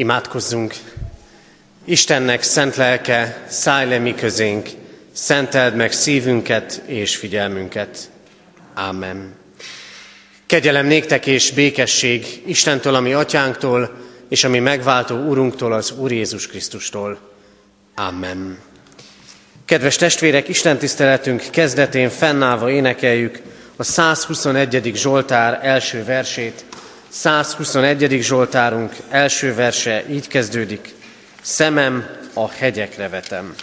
Imádkozzunk! Istennek szent lelke, szállj le mi közénk, szenteld meg szívünket és figyelmünket. Amen. Kegyelem néktek és békesség Istentől, ami atyánktól, és ami megváltó Urunktól, az Úr Jézus Krisztustól. Amen. Kedves testvérek, Isten tiszteletünk kezdetén fennállva énekeljük a 121. Zsoltár első versét. 121. Zsoltárunk első verse így kezdődik. Szemem a hegyekre vetem.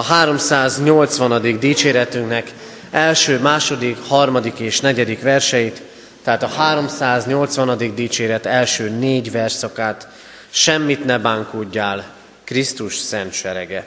A 380. dicséretünknek első, második, harmadik és negyedik verseit, tehát a 380. dicséret első négy verszakát, semmit ne bánkódjál, Krisztus szent serege.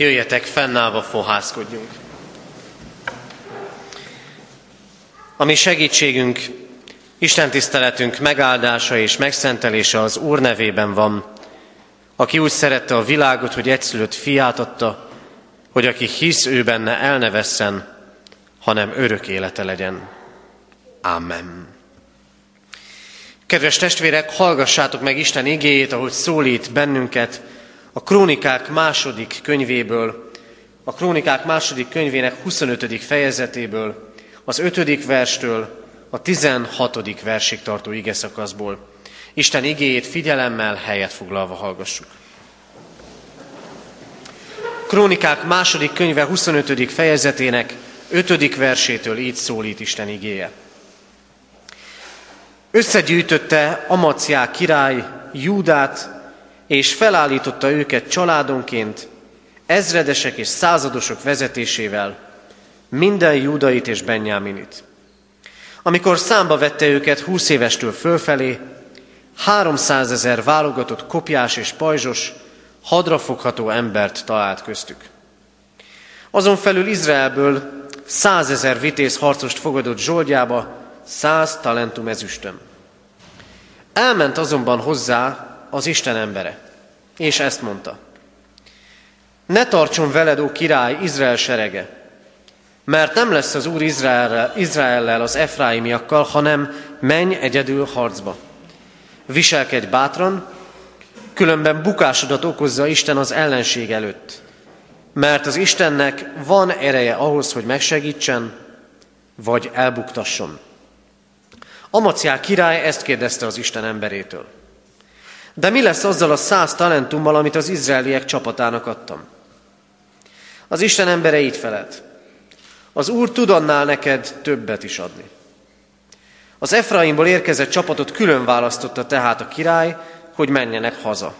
Jöjjetek, fennállva fohászkodjunk. A mi segítségünk, Isten tiszteletünk megáldása és megszentelése az Úr nevében van, aki úgy szerette a világot, hogy egyszülött fiát adta, hogy aki hisz ő benne el ne vesszen, hanem örök élete legyen. Amen. Kedves testvérek, hallgassátok meg Isten igéjét, ahogy szólít bennünket a Krónikák második könyvéből, a Krónikák második könyvének 25. fejezetéből, az 5. verstől a 16. versig tartó ige szakaszból. Isten igéjét figyelemmel helyet foglalva hallgassuk. Krónikák második könyve 25. fejezetének 5. versétől így szólít Isten igéje. Összegyűjtötte Amaciá király Júdát, és felállította őket családonként, ezredesek és századosok vezetésével, minden júdait és benyáminit. Amikor számba vette őket húsz évestől fölfelé, háromszázezer válogatott kopjás és pajzsos, hadrafogható embert talált köztük. Azon felül Izraelből százezer vitéz harcost fogadott Zsoldjába, száz talentum ezüstöm. Elment azonban hozzá az Isten embere, és ezt mondta. Ne tartson veled, ó király, Izrael serege, mert nem lesz az Úr Izraellel, Izraellel az Efraimiakkal, hanem menj egyedül harcba. Viselkedj bátran, különben bukásodat okozza Isten az ellenség előtt. Mert az Istennek van ereje ahhoz, hogy megsegítsen, vagy elbuktasson. Amaciá király ezt kérdezte az Isten emberétől. De mi lesz azzal a száz talentummal, amit az izraeliek csapatának adtam? Az Isten embere így felelt. Az Úr tud annál neked többet is adni. Az Efraimból érkezett csapatot külön választotta tehát a király, hogy menjenek haza.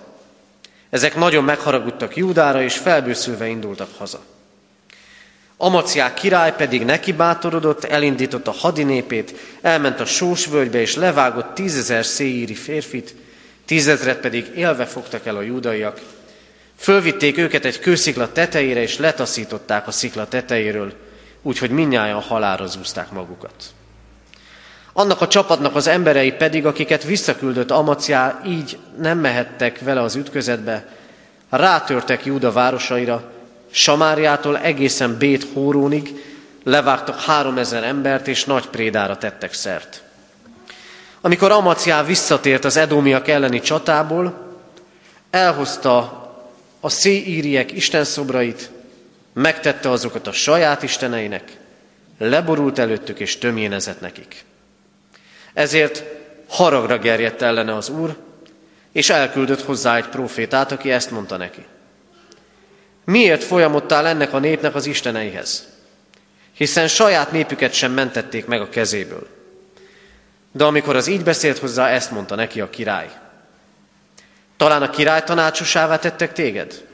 Ezek nagyon megharagudtak Júdára, és felbőszülve indultak haza. Amaciák király pedig neki bátorodott, elindította hadinépét, elment a sósvölgybe, és levágott tízezer széíri férfit, tízezret pedig élve fogtak el a júdaiak. Fölvitték őket egy kőszikla tetejére, és letaszították a szikla tetejéről, úgyhogy minnyáján halára zúzták magukat. Annak a csapatnak az emberei pedig, akiket visszaküldött Amaciá, így nem mehettek vele az ütközetbe, rátörtek Júda városaira, Samáriától egészen Bét Hórónig, levágtak három ezer embert, és nagy prédára tettek szert. Amikor Amaciá visszatért az edómiak elleni csatából, elhozta a széíriek istenszobrait, megtette azokat a saját isteneinek, leborult előttük és tömjénezett nekik. Ezért haragra gerjedt ellene az Úr, és elküldött hozzá egy profétát, aki ezt mondta neki. Miért folyamottál ennek a népnek az isteneihez? Hiszen saját népüket sem mentették meg a kezéből. De amikor az így beszélt hozzá, ezt mondta neki a király. Talán a király tanácsosává tettek téged?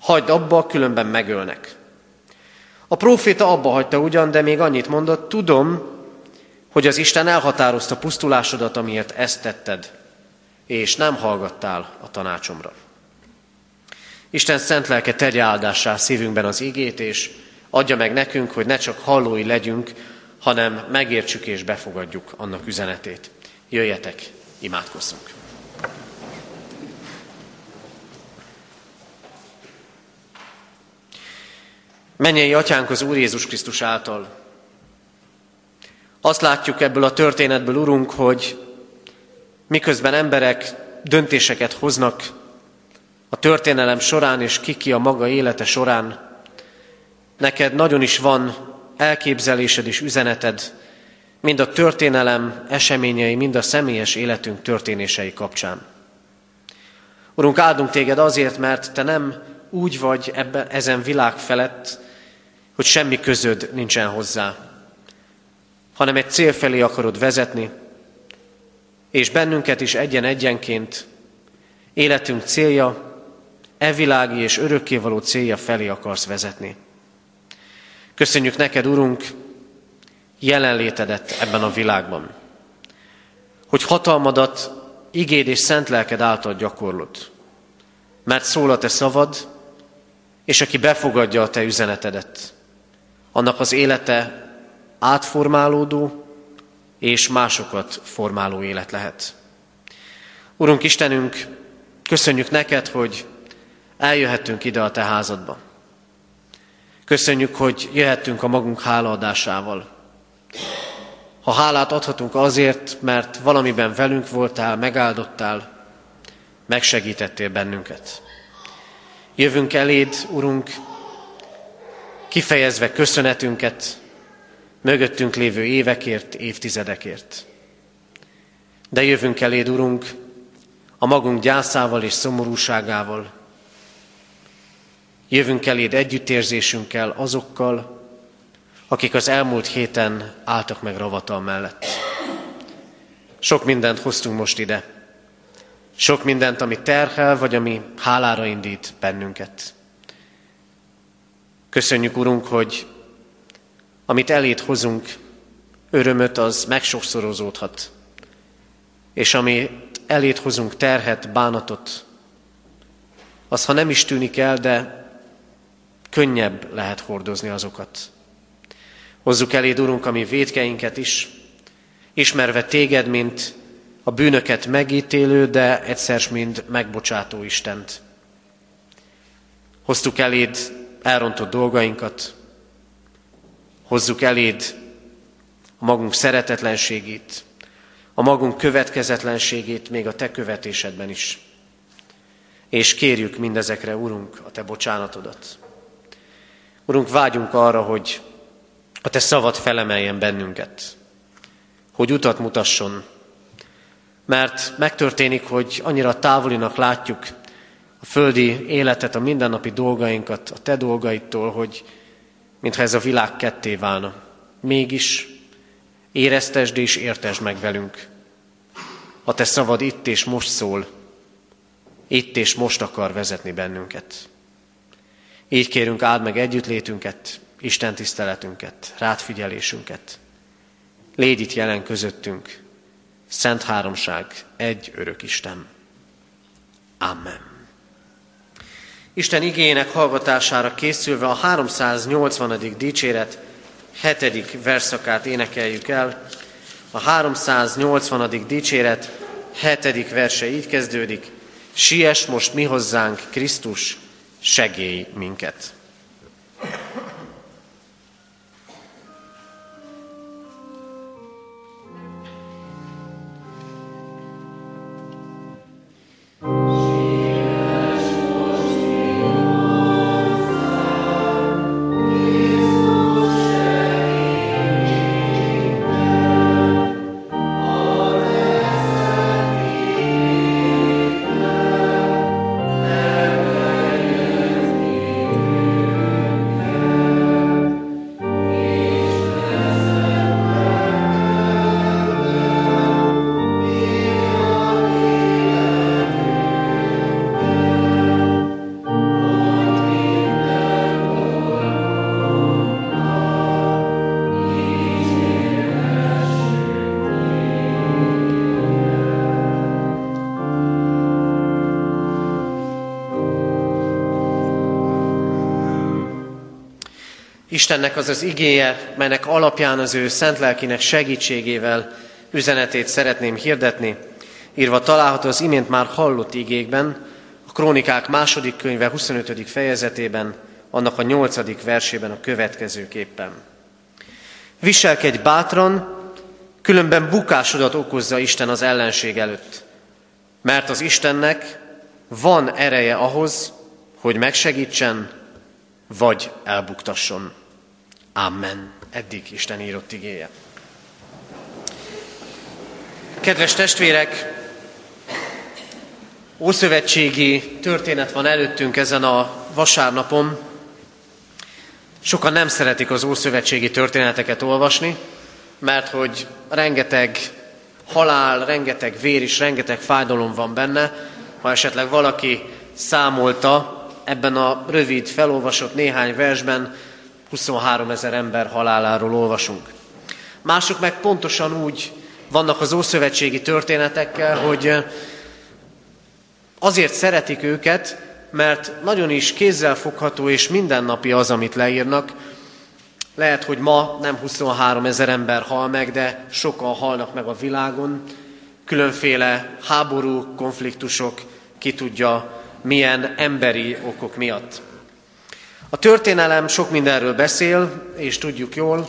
Hagyd abba, különben megölnek. A próféta abba hagyta ugyan, de még annyit mondott, tudom, hogy az Isten elhatározta pusztulásodat, amiért ezt tetted, és nem hallgattál a tanácsomra. Isten szent lelke tegye áldássá szívünkben az igét, és adja meg nekünk, hogy ne csak hallói legyünk, hanem megértsük és befogadjuk annak üzenetét. Jöjjetek, imádkozzunk! Menjei atyánk az Úr Jézus Krisztus által. Azt látjuk ebből a történetből, Urunk, hogy miközben emberek döntéseket hoznak a történelem során, és kiki a maga élete során, neked nagyon is van elképzelésed és üzeneted, mind a történelem eseményei, mind a személyes életünk történései kapcsán. Urunk, áldunk téged azért, mert te nem úgy vagy ebben, ezen világ felett, hogy semmi közöd nincsen hozzá, hanem egy cél felé akarod vezetni, és bennünket is egyen-egyenként életünk célja, evilági és örökkévaló célja felé akarsz vezetni. Köszönjük neked, Urunk, jelenlétedet ebben a világban, hogy hatalmadat igéd és szent lelked által gyakorlod. Mert szól a te szavad, és aki befogadja a te üzenetedet, annak az élete átformálódó és másokat formáló élet lehet. Urunk Istenünk, köszönjük neked, hogy eljöhettünk ide a te házadba. Köszönjük, hogy jöhettünk a magunk hálaadásával. Ha hálát adhatunk azért, mert valamiben velünk voltál, megáldottál, megsegítettél bennünket. Jövünk eléd, Urunk, kifejezve köszönetünket mögöttünk lévő évekért, évtizedekért. De jövünk eléd, Urunk, a magunk gyászával és szomorúságával. Jövünk eléd együttérzésünkkel azokkal, akik az elmúlt héten álltak meg ravatal mellett. Sok mindent hoztunk most ide. Sok mindent, ami terhel, vagy ami hálára indít bennünket. Köszönjük, Urunk, hogy amit elét hozunk, örömöt az megsokszorozódhat. És amit elét hozunk terhet, bánatot, az ha nem is tűnik el, de könnyebb lehet hordozni azokat. Hozzuk eléd, Urunk, a mi védkeinket is, ismerve téged, mint a bűnöket megítélő, de egyszer mind megbocsátó Istent. Hoztuk eléd elrontott dolgainkat, hozzuk eléd a magunk szeretetlenségét, a magunk következetlenségét még a te követésedben is. És kérjük mindezekre, Urunk, a te bocsánatodat. Urunk, vágyunk arra, hogy a te szavad felemeljen bennünket, hogy utat mutasson mert megtörténik, hogy annyira távolinak látjuk a földi életet, a mindennapi dolgainkat, a te dolgaitól, hogy mintha ez a világ ketté válna. Mégis éreztesd és értesd meg velünk. A te szavad itt és most szól, itt és most akar vezetni bennünket. Így kérünk, áld meg együttlétünket, Isten tiszteletünket, rátfigyelésünket. Légy itt jelen közöttünk, Szent Háromság, egy örök Isten. Amen. Isten igények hallgatására készülve a 380. dicséret 7. verszakát énekeljük el. A 380. dicséret 7. verse így kezdődik. Siess most mi hozzánk, Krisztus, segély minket. Istennek az az igéje, melynek alapján az ő szent lelkinek segítségével üzenetét szeretném hirdetni, írva található az imént már hallott igékben, a Krónikák második könyve 25. fejezetében, annak a nyolcadik versében a következőképpen. Viselkedj bátran, különben bukásodat okozza Isten az ellenség előtt, mert az Istennek van ereje ahhoz, hogy megsegítsen, vagy elbuktasson. Amen. Eddig Isten írott igéje. Kedves testvérek, Ószövetségi történet van előttünk ezen a vasárnapon. Sokan nem szeretik az ószövetségi történeteket olvasni, mert hogy rengeteg halál, rengeteg vér és rengeteg fájdalom van benne. Ha esetleg valaki számolta ebben a rövid, felolvasott néhány versben, 23 ezer ember haláláról olvasunk. Mások meg pontosan úgy vannak az ószövetségi történetekkel, hogy azért szeretik őket, mert nagyon is kézzelfogható és mindennapi az, amit leírnak. Lehet, hogy ma nem 23 ezer ember hal meg, de sokan halnak meg a világon. Különféle háború, konfliktusok, ki tudja, milyen emberi okok miatt. A történelem sok mindenről beszél, és tudjuk jól,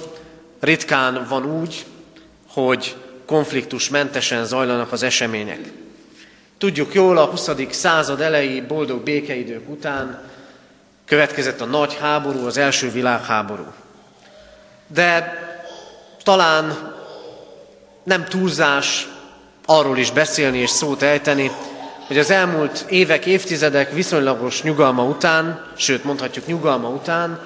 ritkán van úgy, hogy konfliktusmentesen zajlanak az események. Tudjuk jól, a 20. század elejé boldog békeidők után következett a nagy háború, az első világháború. De talán nem túlzás arról is beszélni és szót ejteni, hogy az elmúlt évek, évtizedek viszonylagos nyugalma után, sőt mondhatjuk nyugalma után,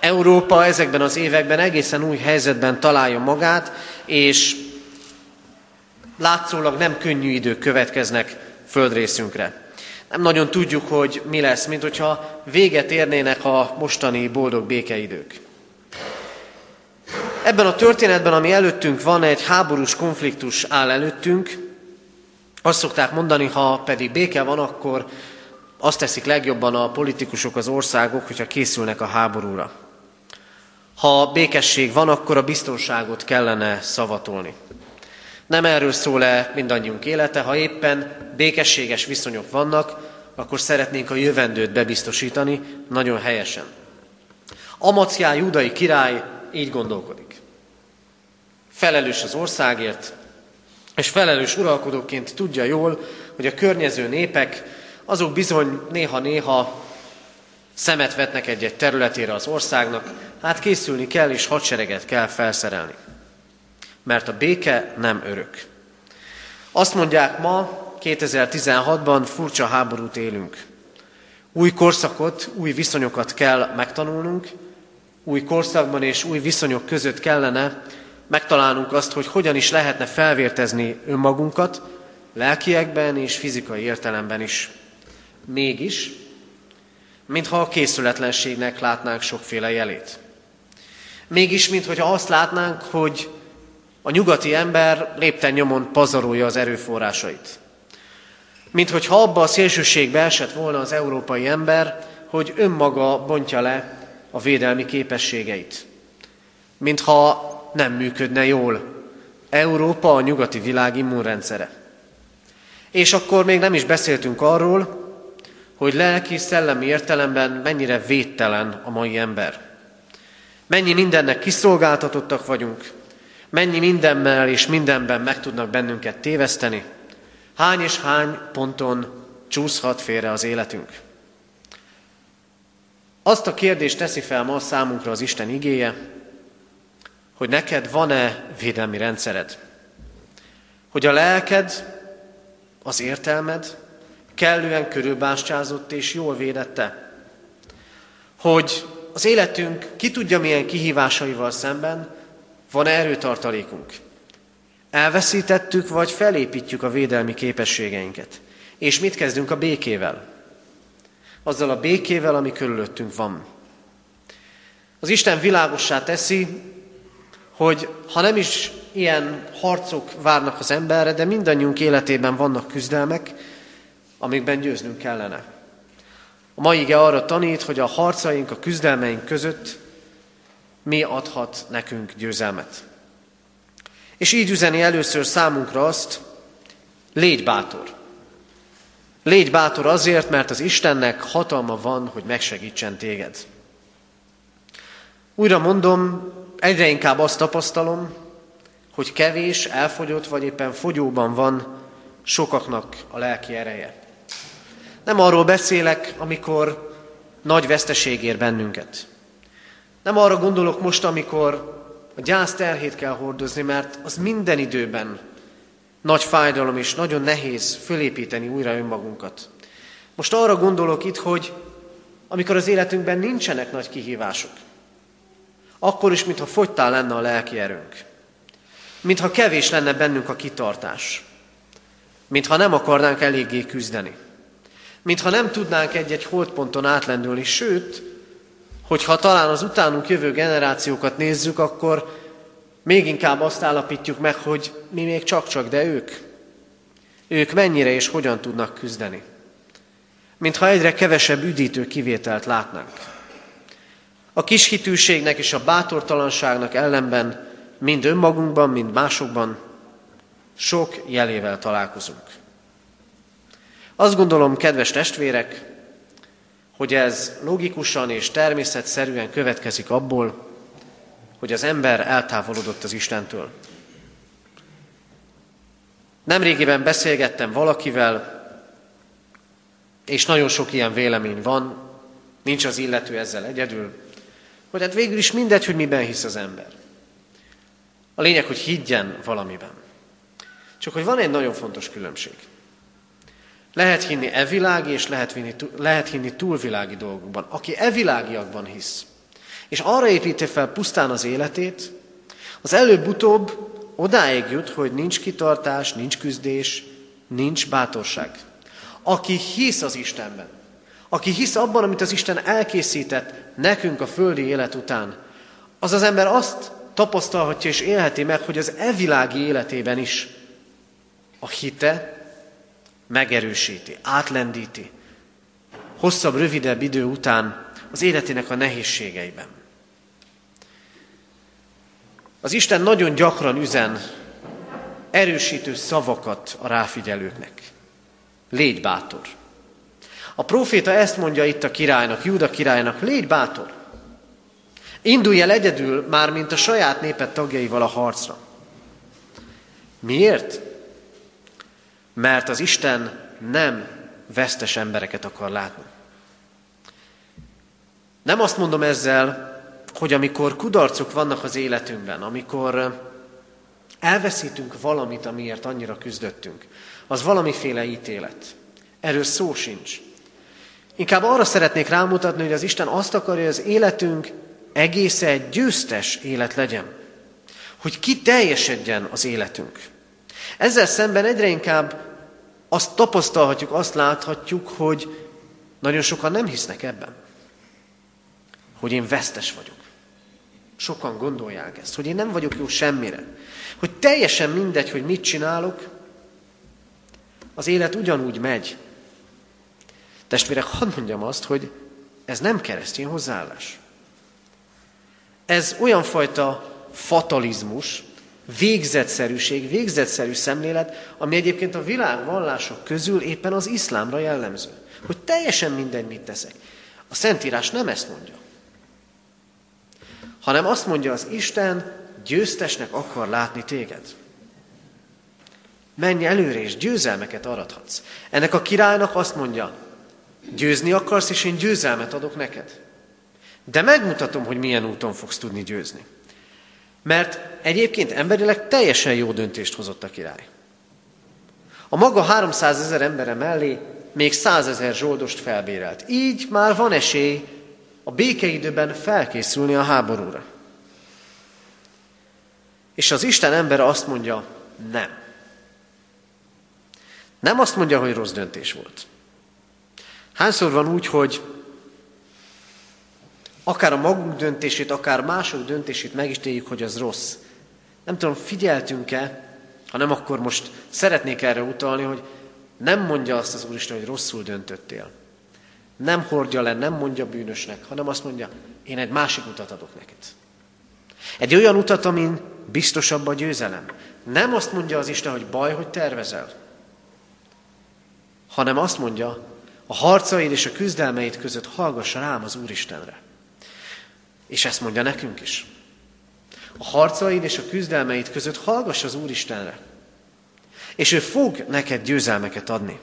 Európa ezekben az években egészen új helyzetben találja magát, és látszólag nem könnyű idők következnek földrészünkre. Nem nagyon tudjuk, hogy mi lesz, mint hogyha véget érnének a mostani boldog békeidők. Ebben a történetben, ami előttünk van, egy háborús konfliktus áll előttünk. Azt szokták mondani, ha pedig béke van, akkor azt teszik legjobban a politikusok, az országok, hogyha készülnek a háborúra. Ha békesség van, akkor a biztonságot kellene szavatolni. Nem erről szól-e mindannyiunk élete, ha éppen békességes viszonyok vannak, akkor szeretnénk a jövendőt bebiztosítani, nagyon helyesen. Amaciá judai király így gondolkodik. Felelős az országért, és felelős uralkodóként tudja jól, hogy a környező népek, azok bizony néha-néha szemet vetnek egy-egy területére az országnak, hát készülni kell, és hadsereget kell felszerelni mert a béke nem örök. Azt mondják ma, 2016-ban furcsa háborút élünk. Új korszakot, új viszonyokat kell megtanulnunk, új korszakban és új viszonyok között kellene megtalálnunk azt, hogy hogyan is lehetne felvértezni önmagunkat, lelkiekben és fizikai értelemben is. Mégis, mintha a készületlenségnek látnánk sokféle jelét. Mégis, mintha azt látnánk, hogy a nyugati ember lépten nyomon pazarolja az erőforrásait. Mint hogyha abba a szélsőségbe esett volna az európai ember, hogy önmaga bontja le a védelmi képességeit. Mintha nem működne jól Európa, a nyugati világ immunrendszere. És akkor még nem is beszéltünk arról, hogy lelki, szellemi értelemben mennyire védtelen a mai ember. Mennyi mindennek kiszolgáltatottak vagyunk, Mennyi mindennel és mindenben meg tudnak bennünket téveszteni, hány és hány ponton csúszhat félre az életünk. Azt a kérdést teszi fel ma számunkra az Isten igéje, hogy neked van-e védelmi rendszered? Hogy a lelked, az értelmed kellően körülbástyázott és jól védette? Hogy az életünk ki tudja milyen kihívásaival szemben van erőtartalékunk? Elveszítettük, vagy felépítjük a védelmi képességeinket? És mit kezdünk a békével? Azzal a békével, ami körülöttünk van. Az Isten világossá teszi, hogy ha nem is ilyen harcok várnak az emberre, de mindannyiunk életében vannak küzdelmek, amikben győznünk kellene. A mai ige arra tanít, hogy a harcaink, a küzdelmeink között mi adhat nekünk győzelmet. És így üzeni először számunkra azt, légy bátor. Légy bátor azért, mert az Istennek hatalma van, hogy megsegítsen téged. Újra mondom, egyre inkább azt tapasztalom, hogy kevés, elfogyott vagy éppen fogyóban van sokaknak a lelki ereje. Nem arról beszélek, amikor nagy veszteség ér bennünket. Nem arra gondolok most, amikor a gyász terhét kell hordozni, mert az minden időben nagy fájdalom és nagyon nehéz fölépíteni újra önmagunkat. Most arra gondolok itt, hogy amikor az életünkben nincsenek nagy kihívások, akkor is, mintha fogytál lenne a lelki erőnk. Mintha kevés lenne bennünk a kitartás. Mintha nem akarnánk eléggé küzdeni. Mintha nem tudnánk egy-egy holdponton átlendülni, sőt, hogyha talán az utánunk jövő generációkat nézzük, akkor még inkább azt állapítjuk meg, hogy mi még csak-csak, de ők. Ők mennyire és hogyan tudnak küzdeni. mintha egyre kevesebb üdítő kivételt látnánk. A kis hitűségnek és a bátortalanságnak ellenben mind önmagunkban, mind másokban sok jelével találkozunk. Azt gondolom, kedves testvérek, hogy ez logikusan és természetszerűen következik abból, hogy az ember eltávolodott az Istentől. Nemrégiben beszélgettem valakivel, és nagyon sok ilyen vélemény van, nincs az illető ezzel egyedül, hogy hát végül is mindegy, hogy miben hisz az ember. A lényeg, hogy higgyen valamiben. Csak hogy van egy nagyon fontos különbség. Lehet hinni evilági, és lehet hinni, lehet hinni túlvilági dolgokban. Aki evilágiakban hisz, és arra építi fel pusztán az életét, az előbb-utóbb odáig jut, hogy nincs kitartás, nincs küzdés, nincs bátorság. Aki hisz az Istenben, aki hisz abban, amit az Isten elkészített nekünk a földi élet után, az az ember azt tapasztalhatja és élheti meg, hogy az evilági életében is a hite megerősíti, átlendíti, hosszabb, rövidebb idő után az életének a nehézségeiben. Az Isten nagyon gyakran üzen erősítő szavakat a ráfigyelőknek. Légy bátor. A próféta ezt mondja itt a királynak, Júda királynak, légy bátor. Indulj el egyedül, már mint a saját néped tagjaival a harcra. Miért? Mert az Isten nem vesztes embereket akar látni. Nem azt mondom ezzel, hogy amikor kudarcok vannak az életünkben, amikor elveszítünk valamit, amiért annyira küzdöttünk, az valamiféle ítélet. Erről szó sincs. Inkább arra szeretnék rámutatni, hogy az Isten azt akarja, hogy az életünk egész egy győztes élet legyen. Hogy ki teljesedjen az életünk. Ezzel szemben egyre inkább azt tapasztalhatjuk, azt láthatjuk, hogy nagyon sokan nem hisznek ebben. Hogy én vesztes vagyok. Sokan gondolják ezt, hogy én nem vagyok jó semmire. Hogy teljesen mindegy, hogy mit csinálok, az élet ugyanúgy megy. Testvérek, hadd mondjam azt, hogy ez nem keresztény hozzáállás. Ez olyan fajta fatalizmus, végzetszerűség, végzetszerű szemlélet, ami egyébként a világ vallások közül éppen az iszlámra jellemző. Hogy teljesen mindegy, mit teszek. A Szentírás nem ezt mondja hanem azt mondja az Isten, győztesnek akar látni téged. Menj előre, és győzelmeket arathatsz. Ennek a királynak azt mondja, győzni akarsz, és én győzelmet adok neked. De megmutatom, hogy milyen úton fogsz tudni győzni. Mert egyébként emberileg teljesen jó döntést hozott a király. A maga 300 ezer embere mellé még 100 ezer zsoldost felbérelt. Így már van esély a békeidőben felkészülni a háborúra. És az Isten embere azt mondja, nem. Nem azt mondja, hogy rossz döntés volt. Hányszor van úgy, hogy akár a magunk döntését, akár mások döntését megítéljük, hogy az rossz. Nem tudom, figyeltünk-e, ha nem, akkor most szeretnék erre utalni, hogy nem mondja azt az Úristen, hogy rosszul döntöttél. Nem hordja le, nem mondja bűnösnek, hanem azt mondja, én egy másik utat adok neked. Egy olyan utat, amin biztosabb a győzelem. Nem azt mondja az Isten, hogy baj, hogy tervezel, hanem azt mondja, a harcaid és a küzdelmeid között hallgass rám az Úristenre. És ezt mondja nekünk is. A harcaid és a küzdelmeid között hallgass az Úristenre. És ő fog neked győzelmeket adni.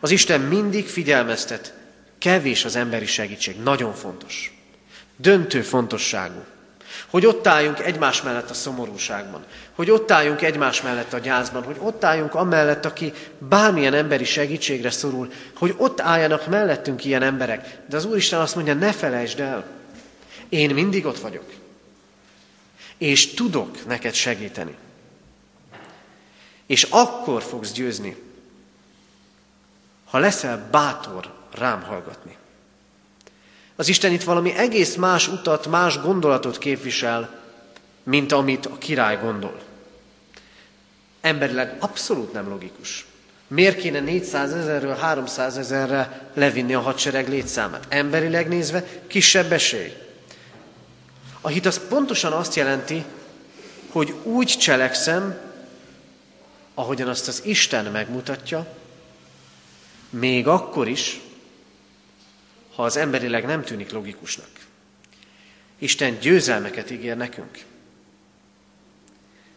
Az Isten mindig figyelmeztet, kevés az emberi segítség, nagyon fontos. Döntő fontosságú. Hogy ott álljunk egymás mellett a szomorúságban, hogy ott álljunk egymás mellett a gyászban, hogy ott álljunk amellett, aki bármilyen emberi segítségre szorul, hogy ott álljanak mellettünk ilyen emberek. De az Úristen azt mondja, ne felejtsd el, én mindig ott vagyok, és tudok neked segíteni. És akkor fogsz győzni, ha leszel bátor rám hallgatni. Az Isten itt valami egész más utat, más gondolatot képvisel, mint amit a király gondol. Emberileg abszolút nem logikus. Miért kéne 400 ezerről 300 ezerre levinni a hadsereg létszámát? Emberileg nézve kisebb esély. A hit az pontosan azt jelenti, hogy úgy cselekszem, ahogyan azt az Isten megmutatja, még akkor is, ha az emberileg nem tűnik logikusnak. Isten győzelmeket ígér nekünk.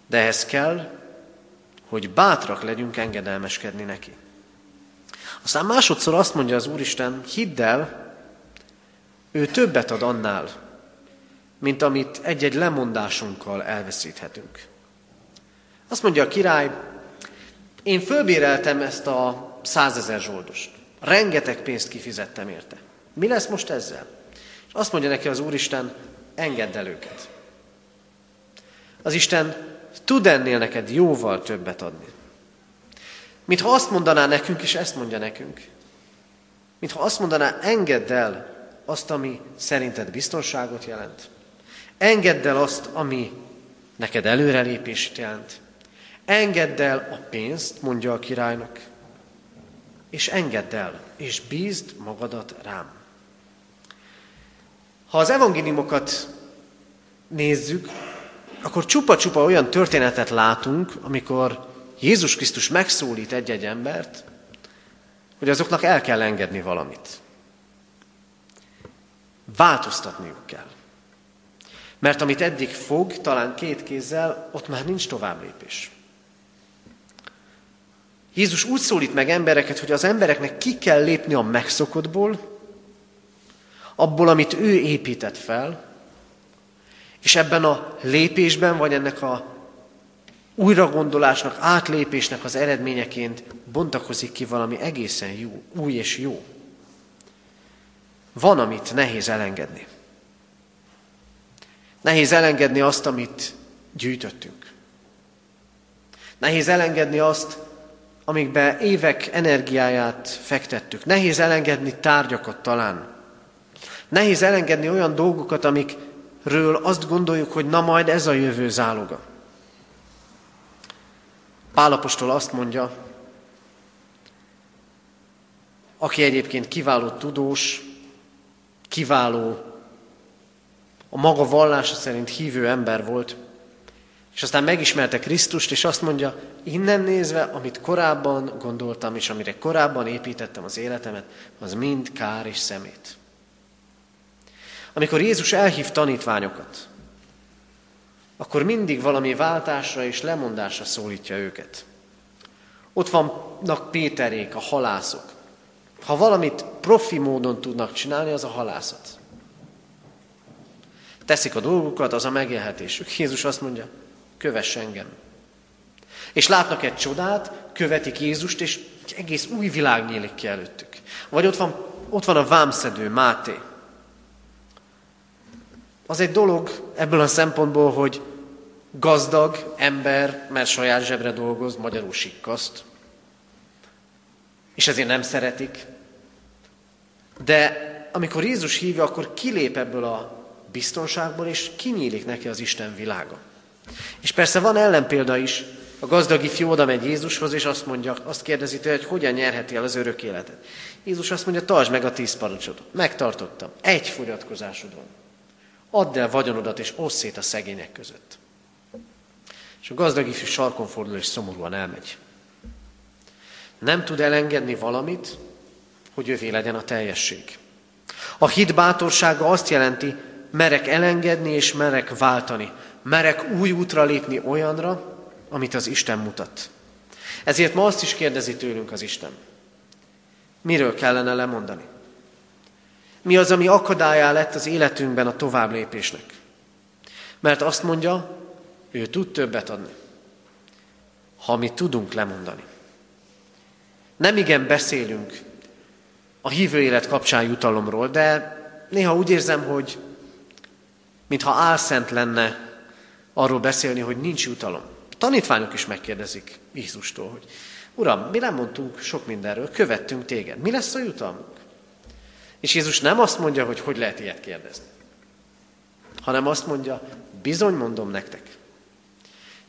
De ehhez kell, hogy bátrak legyünk engedelmeskedni neki. Aztán másodszor azt mondja az Úristen, hidd el, ő többet ad annál, mint amit egy-egy lemondásunkkal elveszíthetünk. Azt mondja a király, én fölbéreltem ezt a százezer zsoldost. Rengeteg pénzt kifizettem érte. Mi lesz most ezzel? És azt mondja neki az Úristen, engedd el őket. Az Isten tud ennél neked jóval többet adni. Mintha azt mondaná nekünk, és ezt mondja nekünk. Mintha azt mondaná, engedd el azt, ami szerinted biztonságot jelent. Engedd el azt, ami neked előrelépést jelent. Engedd el a pénzt, mondja a királynak, és engedd el, és bízd magadat rám. Ha az evangéliumokat nézzük, akkor csupa-csupa olyan történetet látunk, amikor Jézus Krisztus megszólít egy-egy embert, hogy azoknak el kell engedni valamit. Változtatniuk kell. Mert amit eddig fog, talán két kézzel, ott már nincs tovább lépés. Jézus úgy szólít meg embereket, hogy az embereknek ki kell lépni a megszokottból, abból, amit ő épített fel, és ebben a lépésben, vagy ennek a újragondolásnak, átlépésnek az eredményeként bontakozik ki valami egészen jó, új és jó. Van, amit nehéz elengedni. Nehéz elengedni azt, amit gyűjtöttünk. Nehéz elengedni azt, amikbe évek energiáját fektettük. Nehéz elengedni tárgyakat talán. Nehéz elengedni olyan dolgokat, amikről azt gondoljuk, hogy na majd ez a jövő záloga. Pálapostól azt mondja, aki egyébként kiváló tudós, kiváló, a maga vallása szerint hívő ember volt, és aztán megismerte Krisztust, és azt mondja, innen nézve, amit korábban gondoltam, és amire korábban építettem az életemet, az mind kár és szemét. Amikor Jézus elhív tanítványokat, akkor mindig valami váltásra és lemondásra szólítja őket. Ott vannak Péterék, a halászok. Ha valamit profi módon tudnak csinálni, az a halászat. Teszik a dolgukat, az a megélhetésük. Jézus azt mondja, kövess engem. És látnak egy csodát, követik Jézust, és egy egész új világ nyílik ki előttük. Vagy ott van, ott van a vámszedő, Máté. Az egy dolog ebből a szempontból, hogy gazdag ember, mert saját zsebre dolgoz, magyarul sikkaszt, és ezért nem szeretik. De amikor Jézus hívja, akkor kilép ebből a biztonságból, és kinyílik neki az Isten világa. És persze van ellenpélda is. A gazdag ifjú oda megy Jézushoz, és azt mondja, azt kérdezi tőle, hogy hogyan nyerheti el az örök életet. Jézus azt mondja, tartsd meg a tíz parancsot. Megtartottam. Egy fogyatkozásod van. Add el vagyonodat, és osszét szét a szegények között. És a gazdag ifjú sarkon fordul, és szomorúan elmegy. Nem tud elengedni valamit, hogy övé legyen a teljesség. A hit bátorsága azt jelenti, merek elengedni és merek váltani merek új útra lépni olyanra, amit az Isten mutat. Ezért ma azt is kérdezi tőlünk az Isten. Miről kellene lemondani? Mi az, ami akadályá lett az életünkben a tovább lépésnek? Mert azt mondja, ő tud többet adni, ha mi tudunk lemondani. Nem igen beszélünk a hívő élet kapcsán jutalomról, de néha úgy érzem, hogy mintha álszent lenne arról beszélni, hogy nincs jutalom. A tanítványok is megkérdezik Jézustól, hogy Uram, mi nem mondtunk sok mindenről, követtünk téged. Mi lesz a jutalmunk? És Jézus nem azt mondja, hogy hogy lehet ilyet kérdezni, hanem azt mondja, bizony mondom nektek,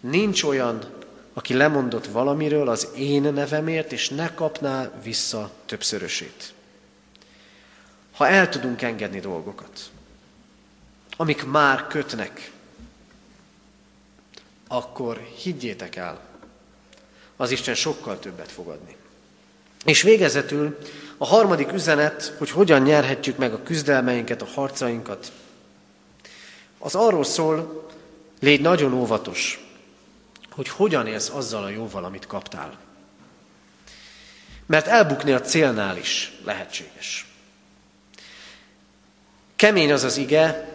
nincs olyan aki lemondott valamiről az én nevemért, és ne kapná vissza többszörösét. Ha el tudunk engedni dolgokat, amik már kötnek, akkor higgyétek el, az Isten sokkal többet fog adni. És végezetül a harmadik üzenet, hogy hogyan nyerhetjük meg a küzdelmeinket, a harcainkat, az arról szól, légy nagyon óvatos, hogy hogyan élsz azzal a jóval, amit kaptál. Mert elbukni a célnál is lehetséges. Kemény az az ige,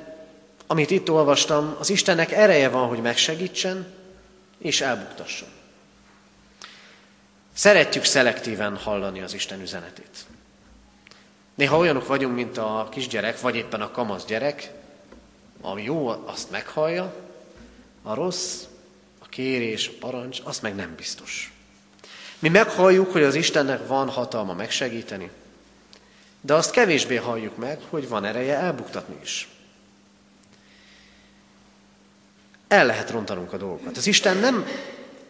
amit itt olvastam, az Istennek ereje van, hogy megsegítsen és elbuktasson. Szeretjük szelektíven hallani az Isten üzenetét. Néha olyanok vagyunk, mint a kisgyerek, vagy éppen a kamasz gyerek, ami jó, azt meghallja, a rossz, a kérés, a parancs, azt meg nem biztos. Mi meghalljuk, hogy az Istennek van hatalma megsegíteni, de azt kevésbé halljuk meg, hogy van ereje elbuktatni is. El lehet rontanunk a dolgokat. Az Isten nem,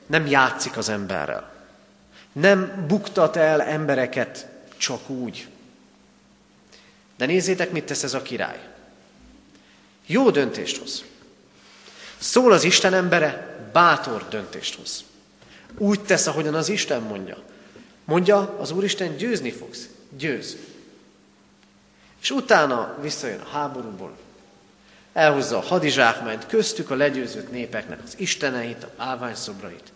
nem játszik az emberrel. Nem buktat el embereket csak úgy. De nézzétek, mit tesz ez a király. Jó döntést hoz. Szól az Isten embere, bátor döntést hoz. Úgy tesz, ahogyan az Isten mondja. Mondja, az Úristen győzni fogsz. Győz. És utána visszajön a háborúból, elhozza a hadizsákmányt, köztük a legyőzött népeknek az isteneit, a bálványszobrait.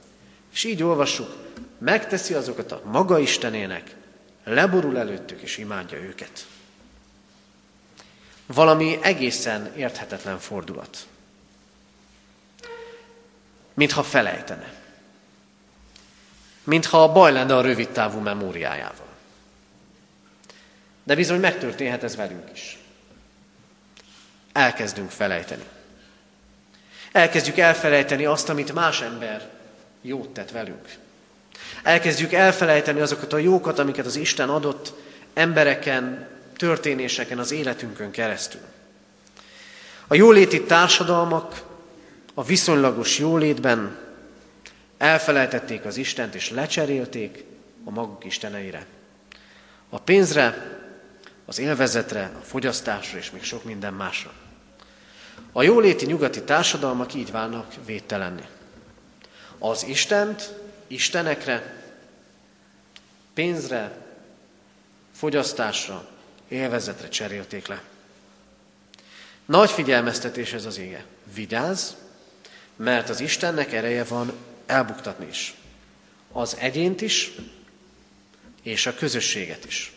És így olvassuk, megteszi azokat a maga istenének, leborul előttük és imádja őket. Valami egészen érthetetlen fordulat. Mintha felejtene. Mintha baj lenne a rövid távú memóriájával. De bizony megtörténhet ez velünk is. Elkezdünk felejteni. Elkezdjük elfelejteni azt, amit más ember jót tett velünk. Elkezdjük elfelejteni azokat a jókat, amiket az Isten adott embereken, történéseken, az életünkön keresztül. A jóléti társadalmak a viszonylagos jólétben elfelejtették az Istent, és lecserélték a maguk isteneire. A pénzre, az élvezetre, a fogyasztásra és még sok minden másra. A jóléti nyugati társadalmak így válnak védtelenni. Az Istent, Istenekre, pénzre, fogyasztásra, élvezetre cserélték le. Nagy figyelmeztetés ez az ége. Vigyázz, mert az Istennek ereje van elbuktatni is. Az egyént is, és a közösséget is.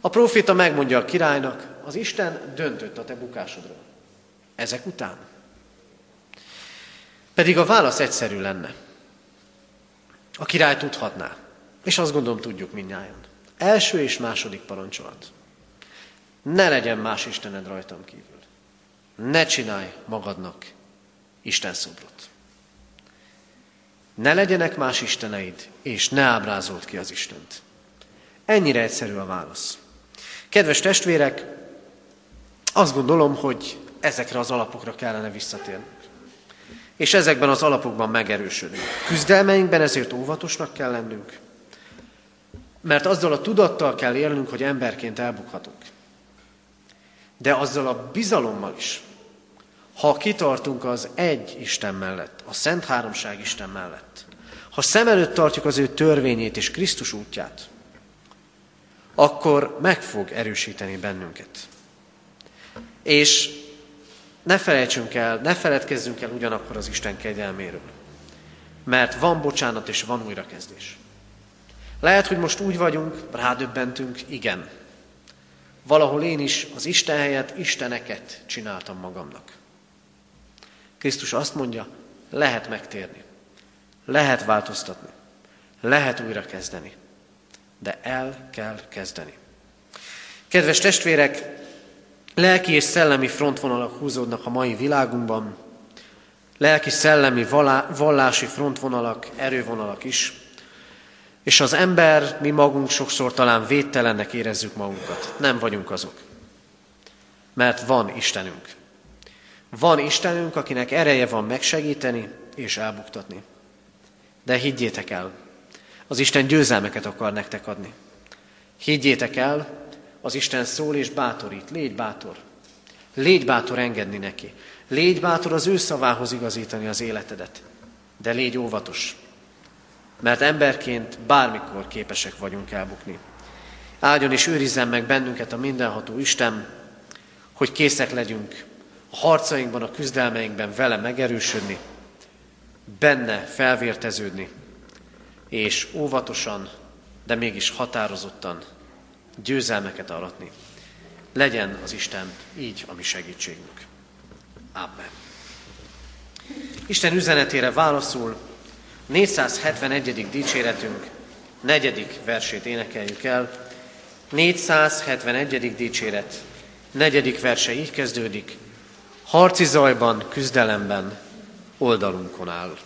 A proféta megmondja a királynak, az Isten döntött a te bukásodról. Ezek után. Pedig a válasz egyszerű lenne. A király tudhatná, és azt gondolom tudjuk mindnyájan. Első és második parancsolat. Ne legyen más Istened rajtam kívül. Ne csinálj magadnak Isten szobrot. Ne legyenek más isteneid, és ne ábrázolt ki az Istent. Ennyire egyszerű a válasz. Kedves testvérek, azt gondolom, hogy ezekre az alapokra kellene visszatérni. És ezekben az alapokban megerősödünk. Küzdelmeinkben ezért óvatosnak kell lennünk, mert azzal a tudattal kell élnünk, hogy emberként elbukhatunk. De azzal a bizalommal is, ha kitartunk az egy Isten mellett, a Szent Háromság Isten mellett, ha szem előtt tartjuk az ő törvényét és Krisztus útját, akkor meg fog erősíteni bennünket. És ne felejtsünk el, ne feledkezzünk el ugyanakkor az Isten kegyelméről. Mert van bocsánat és van újrakezdés. Lehet, hogy most úgy vagyunk, rádöbbentünk, igen. Valahol én is az Isten helyett Isteneket csináltam magamnak. Krisztus azt mondja, lehet megtérni, lehet változtatni, lehet újra kezdeni, de el kell kezdeni. Kedves testvérek, lelki és szellemi frontvonalak húzódnak a mai világunkban, lelki, szellemi, vallási frontvonalak, erővonalak is, és az ember, mi magunk sokszor talán védtelennek érezzük magunkat. Nem vagyunk azok. Mert van Istenünk. Van Istenünk, akinek ereje van megsegíteni és elbuktatni. De higgyétek el, az Isten győzelmeket akar nektek adni. Higgyétek el, az Isten szól és bátorít. Légy bátor. Légy bátor engedni neki. Légy bátor az ő szavához igazítani az életedet. De légy óvatos, mert emberként bármikor képesek vagyunk elbukni. Áldjon és őrizzen meg bennünket a mindenható Isten, hogy készek legyünk a harcainkban, a küzdelmeinkben vele megerősödni, benne felvérteződni, és óvatosan, de mégis határozottan győzelmeket aratni. Legyen az Isten így a mi segítségünk. Amen. Isten üzenetére válaszul 471. dicséretünk negyedik versét énekeljük el. 471. dicséret negyedik verse így kezdődik. Harci zajban, küzdelemben oldalunkon áll.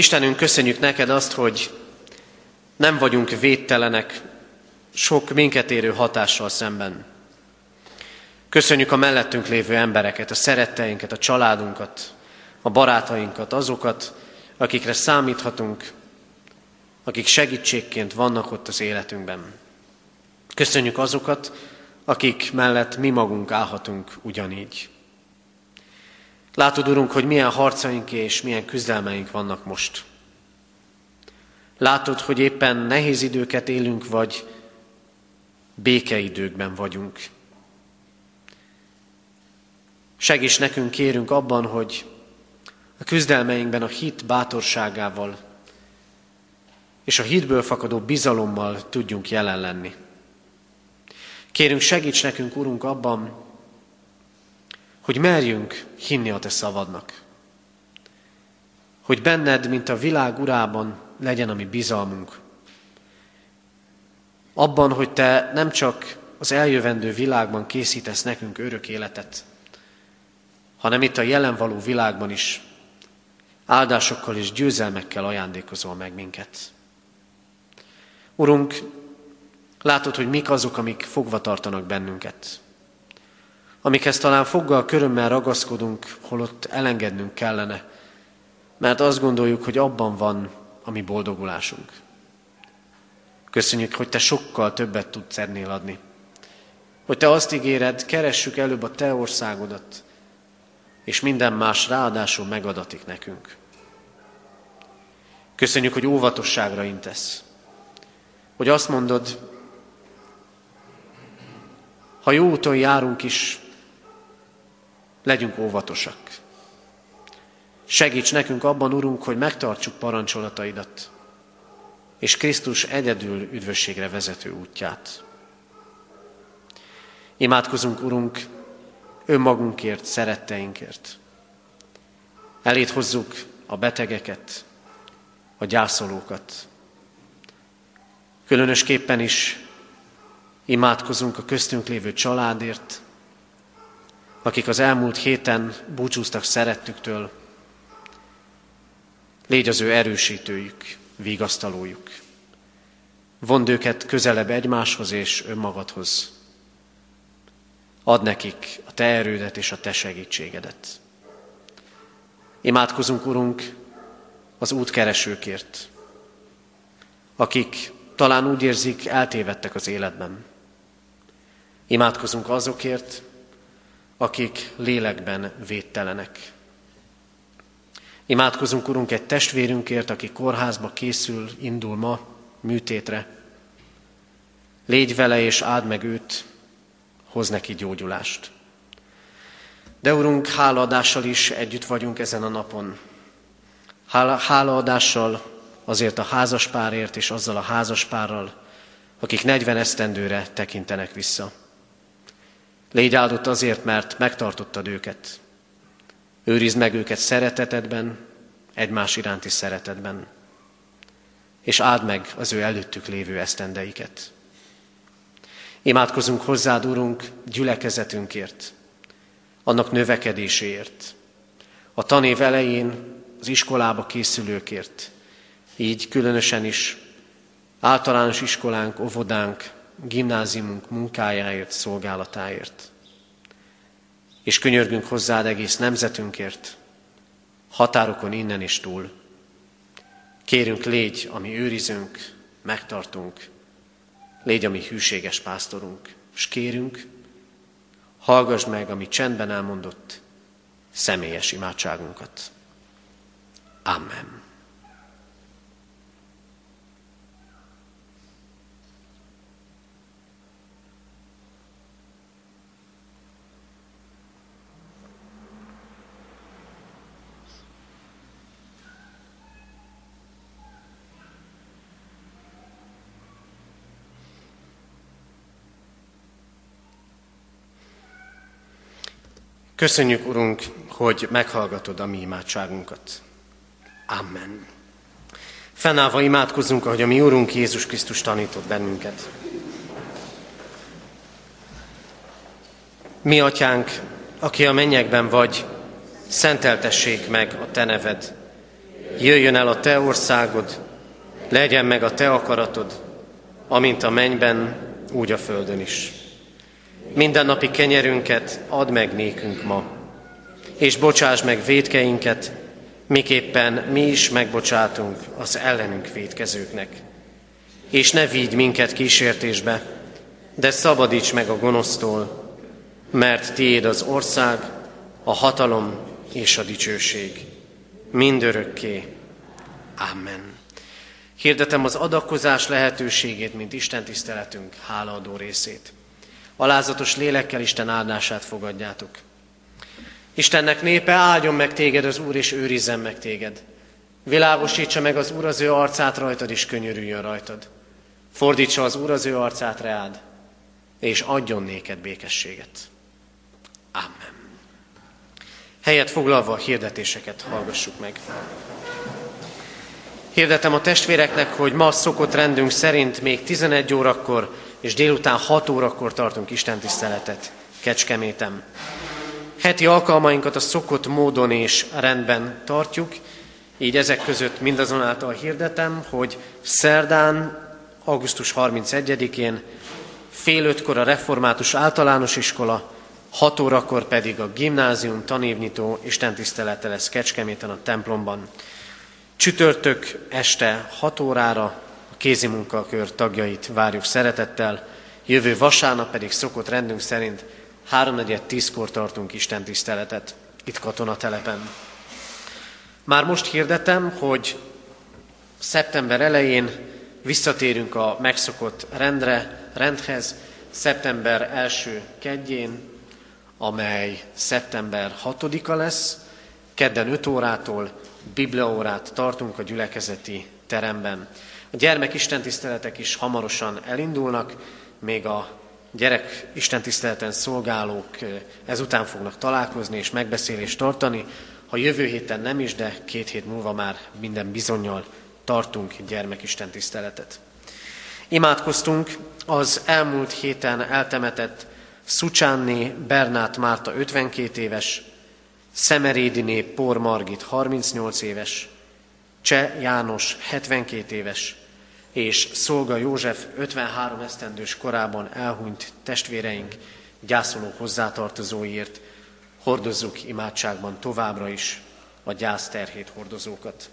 Istenünk, köszönjük neked azt, hogy nem vagyunk védtelenek sok minket érő hatással szemben. Köszönjük a mellettünk lévő embereket, a szeretteinket, a családunkat, a barátainkat, azokat, akikre számíthatunk, akik segítségként vannak ott az életünkben. Köszönjük azokat, akik mellett mi magunk állhatunk ugyanígy. Látod, Urunk, hogy milyen harcaink és milyen küzdelmeink vannak most. Látod, hogy éppen nehéz időket élünk, vagy békeidőkben vagyunk. Segíts nekünk, kérünk abban, hogy a küzdelmeinkben a hit bátorságával és a hitből fakadó bizalommal tudjunk jelen lenni. Kérünk, segíts nekünk, Urunk, abban, hogy merjünk hinni a Te szavadnak. Hogy benned, mint a világ urában legyen a mi bizalmunk. Abban, hogy Te nem csak az eljövendő világban készítesz nekünk örök életet, hanem itt a jelen való világban is áldásokkal és győzelmekkel ajándékozol meg minket. Urunk, látod, hogy mik azok, amik fogva tartanak bennünket amikhez talán foggal, körömmel ragaszkodunk, holott elengednünk kellene, mert azt gondoljuk, hogy abban van a mi boldogulásunk. Köszönjük, hogy Te sokkal többet tudsz ennél adni. Hogy Te azt ígéred, keressük előbb a Te országodat, és minden más ráadásul megadatik nekünk. Köszönjük, hogy óvatosságra intesz. Hogy azt mondod, ha jó úton járunk is, legyünk óvatosak. Segíts nekünk abban, Urunk, hogy megtartsuk parancsolataidat, és Krisztus egyedül üdvösségre vezető útját. Imádkozunk, Urunk, önmagunkért, szeretteinkért. Elét hozzuk a betegeket, a gyászolókat. Különösképpen is imádkozunk a köztünk lévő családért, akik az elmúlt héten búcsúztak szerettüktől, légy az ő erősítőjük, vigasztalójuk. Vond őket közelebb egymáshoz és önmagadhoz. Ad nekik a te erődet és a te segítségedet. Imádkozunk, Urunk, az útkeresőkért, akik talán úgy érzik, eltévedtek az életben. Imádkozunk azokért, akik lélekben védtelenek. Imádkozunk, Urunk, egy testvérünkért, aki kórházba készül, indul ma műtétre. Légy vele és áld meg őt, hoz neki gyógyulást. De Urunk, hálaadással is együtt vagyunk ezen a napon. Hálaadással azért a házaspárért és azzal a házaspárral, akik 40 esztendőre tekintenek vissza. Légy áldott azért, mert megtartottad őket. Őrizd meg őket szeretetedben, egymás iránti szeretetben, és áld meg az ő előttük lévő esztendeiket. Imádkozunk hozzád, Urunk, gyülekezetünkért, annak növekedéséért, a tanév elején az iskolába készülőkért, így különösen is általános iskolánk, óvodánk, gimnáziumunk munkájáért, szolgálatáért. És könyörgünk hozzád egész nemzetünkért, határokon innen is túl. Kérünk, légy, ami őrizünk, megtartunk, légy, ami hűséges pásztorunk, és kérünk, hallgass meg, ami csendben elmondott, személyes imádságunkat. Amen. Köszönjük, Urunk, hogy meghallgatod a mi imádságunkat. Amen. Fennállva imádkozunk, ahogy a mi Urunk Jézus Krisztus tanított bennünket. Mi, Atyánk, aki a mennyekben vagy, szenteltessék meg a Te neved. Jöjjön el a Te országod, legyen meg a Te akaratod, amint a mennyben, úgy a földön is. Mindennapi kenyerünket add meg nékünk ma, és bocsáss meg védkeinket, miképpen mi is megbocsátunk az ellenünk védkezőknek. És ne vigy minket kísértésbe, de szabadíts meg a gonosztól, mert tiéd az ország, a hatalom és a dicsőség. Mindörökké. Amen. Hirdetem az adakozás lehetőségét, mint Isten tiszteletünk hálaadó részét alázatos lélekkel Isten áldását fogadjátok. Istennek népe, áldjon meg téged az Úr, és őrizzen meg téged. Világosítsa meg az Úr az ő arcát rajtad, és könyörüljön rajtad. Fordítsa az Úr az ő arcát reád, és adjon néked békességet. Amen. Helyet foglalva a hirdetéseket hallgassuk meg. Hirdetem a testvéreknek, hogy ma szokott rendünk szerint még 11 órakor és délután 6 órakor tartunk Isten tiszteletet Kecskemétem. Heti alkalmainkat a szokott módon és rendben tartjuk, így ezek között mindazonáltal hirdetem, hogy szerdán, augusztus 31-én fél ötkor a református általános iskola, 6 órakor pedig a gimnázium tanévnyitó istentisztelete lesz Kecskeméten a templomban. Csütörtök este 6 órára kézi munkakör tagjait várjuk szeretettel, jövő vasárnap pedig szokott rendünk szerint 3.4.10-kor tartunk Isten tiszteletet itt katonatelepen. Már most hirdetem, hogy szeptember elején visszatérünk a megszokott rendre, rendhez, szeptember első kedjén, amely szeptember 6-a lesz, kedden 5 órától bibliaórát tartunk a gyülekezeti teremben. A gyermek istentiszteletek is hamarosan elindulnak, még a gyerek istentiszteleten szolgálók ezután fognak találkozni és megbeszélést tartani. Ha jövő héten nem is, de két hét múlva már minden bizonyal tartunk gyermekistentiszteletet. Imádkoztunk az elmúlt héten eltemetett Szucsánné Bernát Márta 52 éves, Szemerédiné Por Margit 38 éves, Cseh János 72 éves, és Szolga József 53 esztendős korában elhunyt testvéreink gyászoló hozzátartozóiért hordozzuk imádságban továbbra is a gyász terhét hordozókat.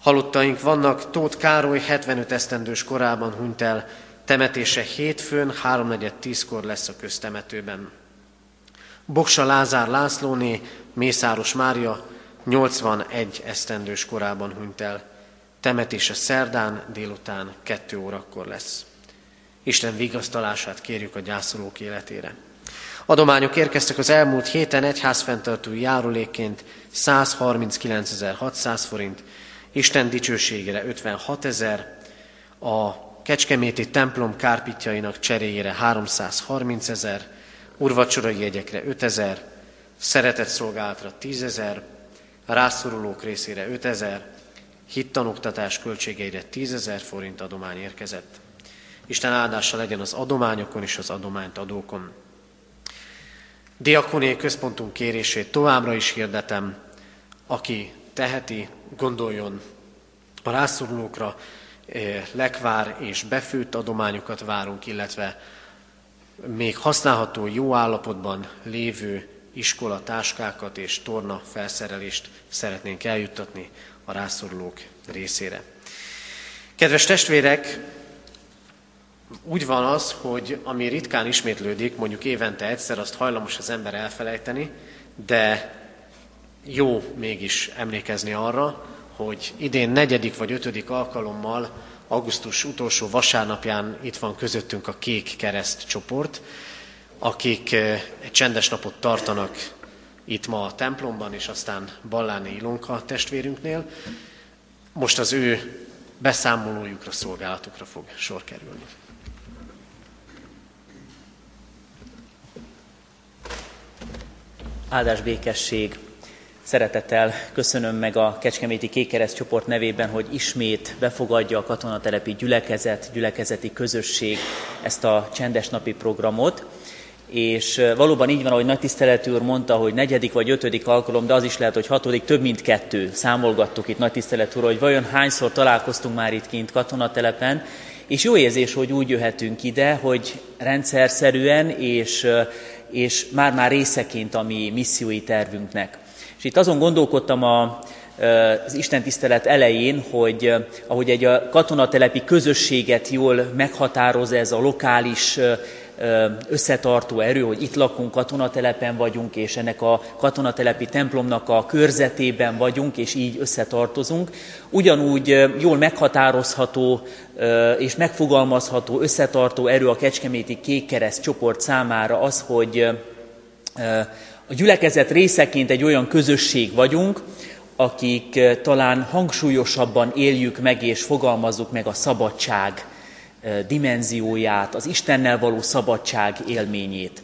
Halottaink vannak, Tóth Károly 75 esztendős korában hunyt el, temetése hétfőn, 3.4.10-kor lesz a köztemetőben. Boksa Lázár Lászlóné, Mészáros Mária 81 esztendős korában hunyt el. Temetése szerdán délután 2 órakor lesz. Isten vigasztalását kérjük a gyászolók életére. Adományok érkeztek az elmúlt héten egyházfenntartói járulékként 139.600 forint, Isten dicsőségére 56 ezer, a Kecskeméti templom kárpitjainak cseréjére 330 ezer, urvacsorai jegyekre 5 ezer, szeretett szolgálatra 10 ezer, rászorulók részére 5 ezer, hittanoktatás költségeire 10 ezer forint adomány érkezett. Isten áldása legyen az adományokon és az adományt adókon. Diakoné központunk kérését továbbra is hirdetem, aki teheti, gondoljon a rászorulókra, eh, lekvár és befőtt adományokat várunk, illetve még használható, jó állapotban lévő iskola táskákat és torna felszerelést szeretnénk eljuttatni a rászorulók részére. Kedves testvérek, úgy van az, hogy ami ritkán ismétlődik, mondjuk évente egyszer, azt hajlamos az ember elfelejteni, de jó mégis emlékezni arra, hogy idén negyedik vagy ötödik alkalommal, augusztus utolsó vasárnapján itt van közöttünk a Kék Kereszt csoport, akik eh, egy csendes napot tartanak itt ma a templomban, és aztán Balláni Ilonka testvérünknél. Most az ő beszámolójukra, szolgálatukra fog sor kerülni. Áldás békesség Szeretettel köszönöm meg a Kecskeméti Kékereszt csoport nevében, hogy ismét befogadja a katonatelepi gyülekezet, gyülekezeti közösség ezt a csendes napi programot. És valóban így van, ahogy nagy tiszteletű úr mondta, hogy negyedik vagy ötödik alkalom, de az is lehet, hogy hatodik, több mint kettő. Számolgattuk itt nagy tiszteletű úr, hogy vajon hányszor találkoztunk már itt kint katonatelepen, és jó érzés, hogy úgy jöhetünk ide, hogy rendszerszerűen és, és már-már részeként a mi missziói tervünknek. És itt azon gondolkodtam a, az Isten tisztelet elején, hogy ahogy egy a katonatelepi közösséget jól meghatároz ez a lokális összetartó erő, hogy itt lakunk, katonatelepen vagyunk, és ennek a katonatelepi templomnak a körzetében vagyunk, és így összetartozunk. Ugyanúgy jól meghatározható és megfogalmazható összetartó erő a Kecskeméti Kékkereszt csoport számára az, hogy a gyülekezet részeként egy olyan közösség vagyunk, akik talán hangsúlyosabban éljük meg és fogalmazzuk meg a szabadság dimenzióját, az Istennel való szabadság élményét.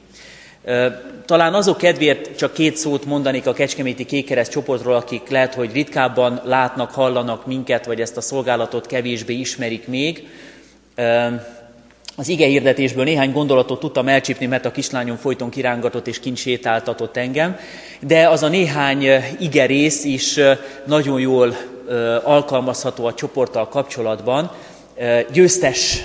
Talán azok kedvéért csak két szót mondanék a Kecskeméti Kékereszt csoportról, akik lehet, hogy ritkábban látnak, hallanak minket, vagy ezt a szolgálatot kevésbé ismerik még. Az ige hirdetésből néhány gondolatot tudtam elcsípni, mert a kislányom folyton kirángatott és kint sétáltatott engem, de az a néhány ige rész is nagyon jól alkalmazható a csoporttal kapcsolatban. Győztes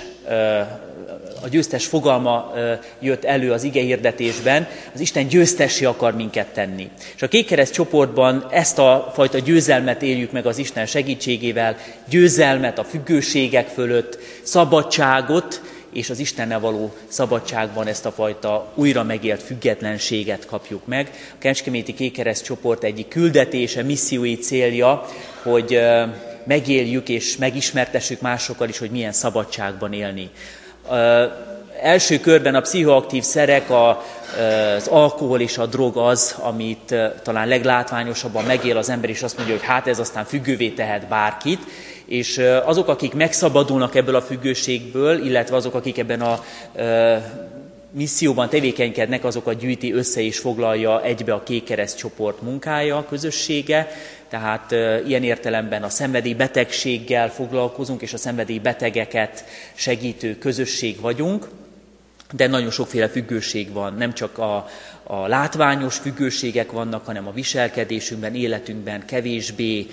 a győztes fogalma jött elő az ige hirdetésben, az Isten győztesi akar minket tenni. És a kékkereszt csoportban ezt a fajta győzelmet éljük meg az Isten segítségével, győzelmet a függőségek fölött, szabadságot, és az Istennel való szabadságban ezt a fajta újra megélt függetlenséget kapjuk meg. A Kecskeméti Kékereszt csoport egyik küldetése, missziói célja, hogy megéljük és megismertessük másokkal is, hogy milyen szabadságban élni. Első körben a pszichoaktív szerek, a, az alkohol és a drog az, amit talán leglátványosabban megél az ember, és azt mondja, hogy hát ez aztán függővé tehet bárkit, és azok, akik megszabadulnak ebből a függőségből, illetve azok, akik ebben a misszióban tevékenykednek, azokat gyűjti össze és foglalja egybe a Kékereszt csoport munkája, a közössége, tehát ilyen értelemben a szenvedélybetegséggel foglalkozunk, és a szenvedélybetegeket segítő közösség vagyunk. de nagyon sokféle függőség van, nem csak a, a látványos függőségek vannak, hanem a viselkedésünkben, életünkben kevésbé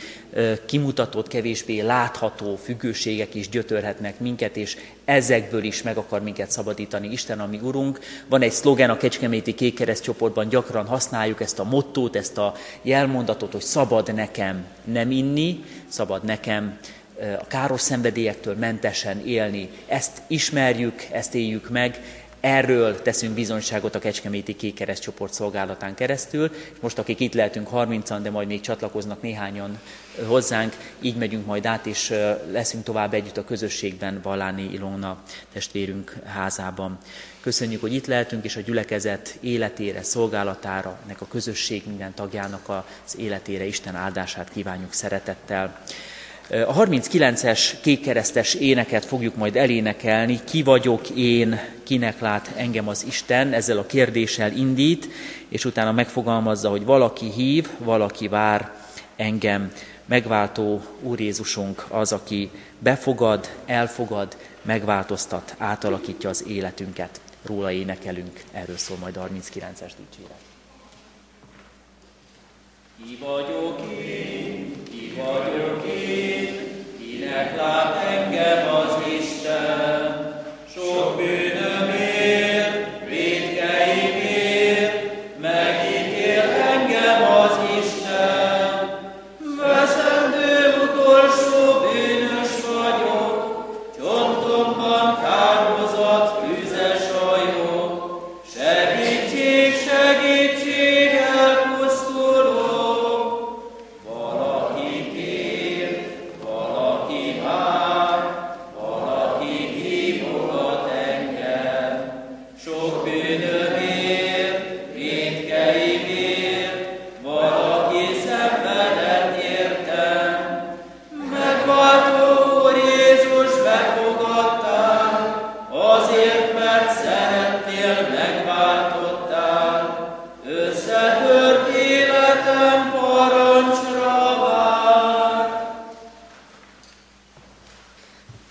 kimutatott, kevésbé látható függőségek is gyötörhetnek minket, és ezekből is meg akar minket szabadítani Isten, ami Urunk. Van egy szlogen a Kecskeméti Kékkereszt csoportban, gyakran használjuk ezt a mottót, ezt a jelmondatot, hogy szabad nekem nem inni, szabad nekem a káros szenvedélyektől mentesen élni. Ezt ismerjük, ezt éljük meg, Erről teszünk bizonyságot a Kecskeméti Kékereszt csoport szolgálatán keresztül. Most, akik itt lehetünk 30-an, de majd még csatlakoznak néhányan hozzánk, így megyünk majd át, és leszünk tovább együtt a közösségben Valáni Ilona testvérünk házában. Köszönjük, hogy itt lehetünk, és a gyülekezet életére, szolgálatára, ennek a közösség minden tagjának az életére Isten áldását kívánjuk szeretettel. A 39-es kékkeresztes éneket fogjuk majd elénekelni. Ki vagyok én, kinek lát engem az Isten, ezzel a kérdéssel indít, és utána megfogalmazza, hogy valaki hív, valaki vár engem. Megváltó Úr Jézusunk az, aki befogad, elfogad, megváltoztat, átalakítja az életünket. Róla énekelünk, erről szól majd a 39-es dicséret. Ki vagyok én, ki vagyok én, kinek lát engem az Isten, sok bűnöm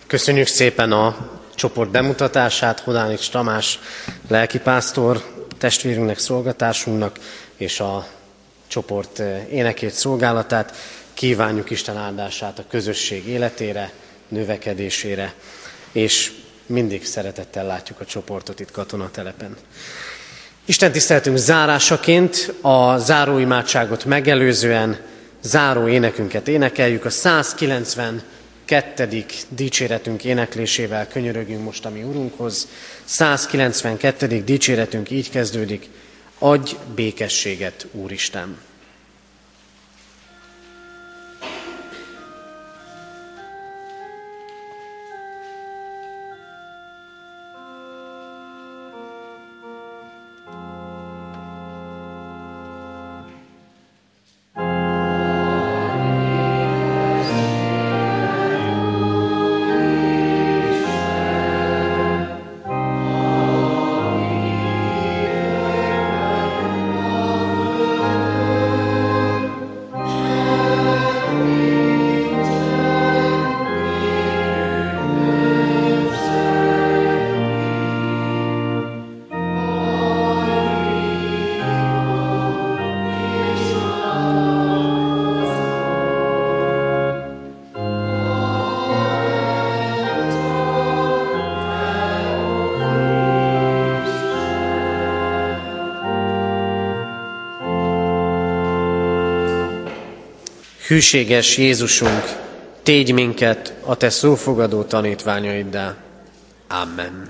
Köszönjük szépen a csoport bemutatását, Hodánik Tamás lelkipásztor testvérünknek, szolgatásunknak, és a csoport eh, énekét, szolgálatát. Kívánjuk Isten áldását a közösség életére, növekedésére, és mindig szeretettel látjuk a csoportot itt katonatelepen. Isten tiszteltünk zárásaként a záróimádságot megelőzően záró énekünket énekeljük, a 190 kettedik dicséretünk éneklésével könyörögünk most a mi Urunkhoz. 192. dicséretünk így kezdődik, adj békességet, Úristen! Hűséges Jézusunk, tégy minket a Te szófogadó tanítványaiddá. Amen.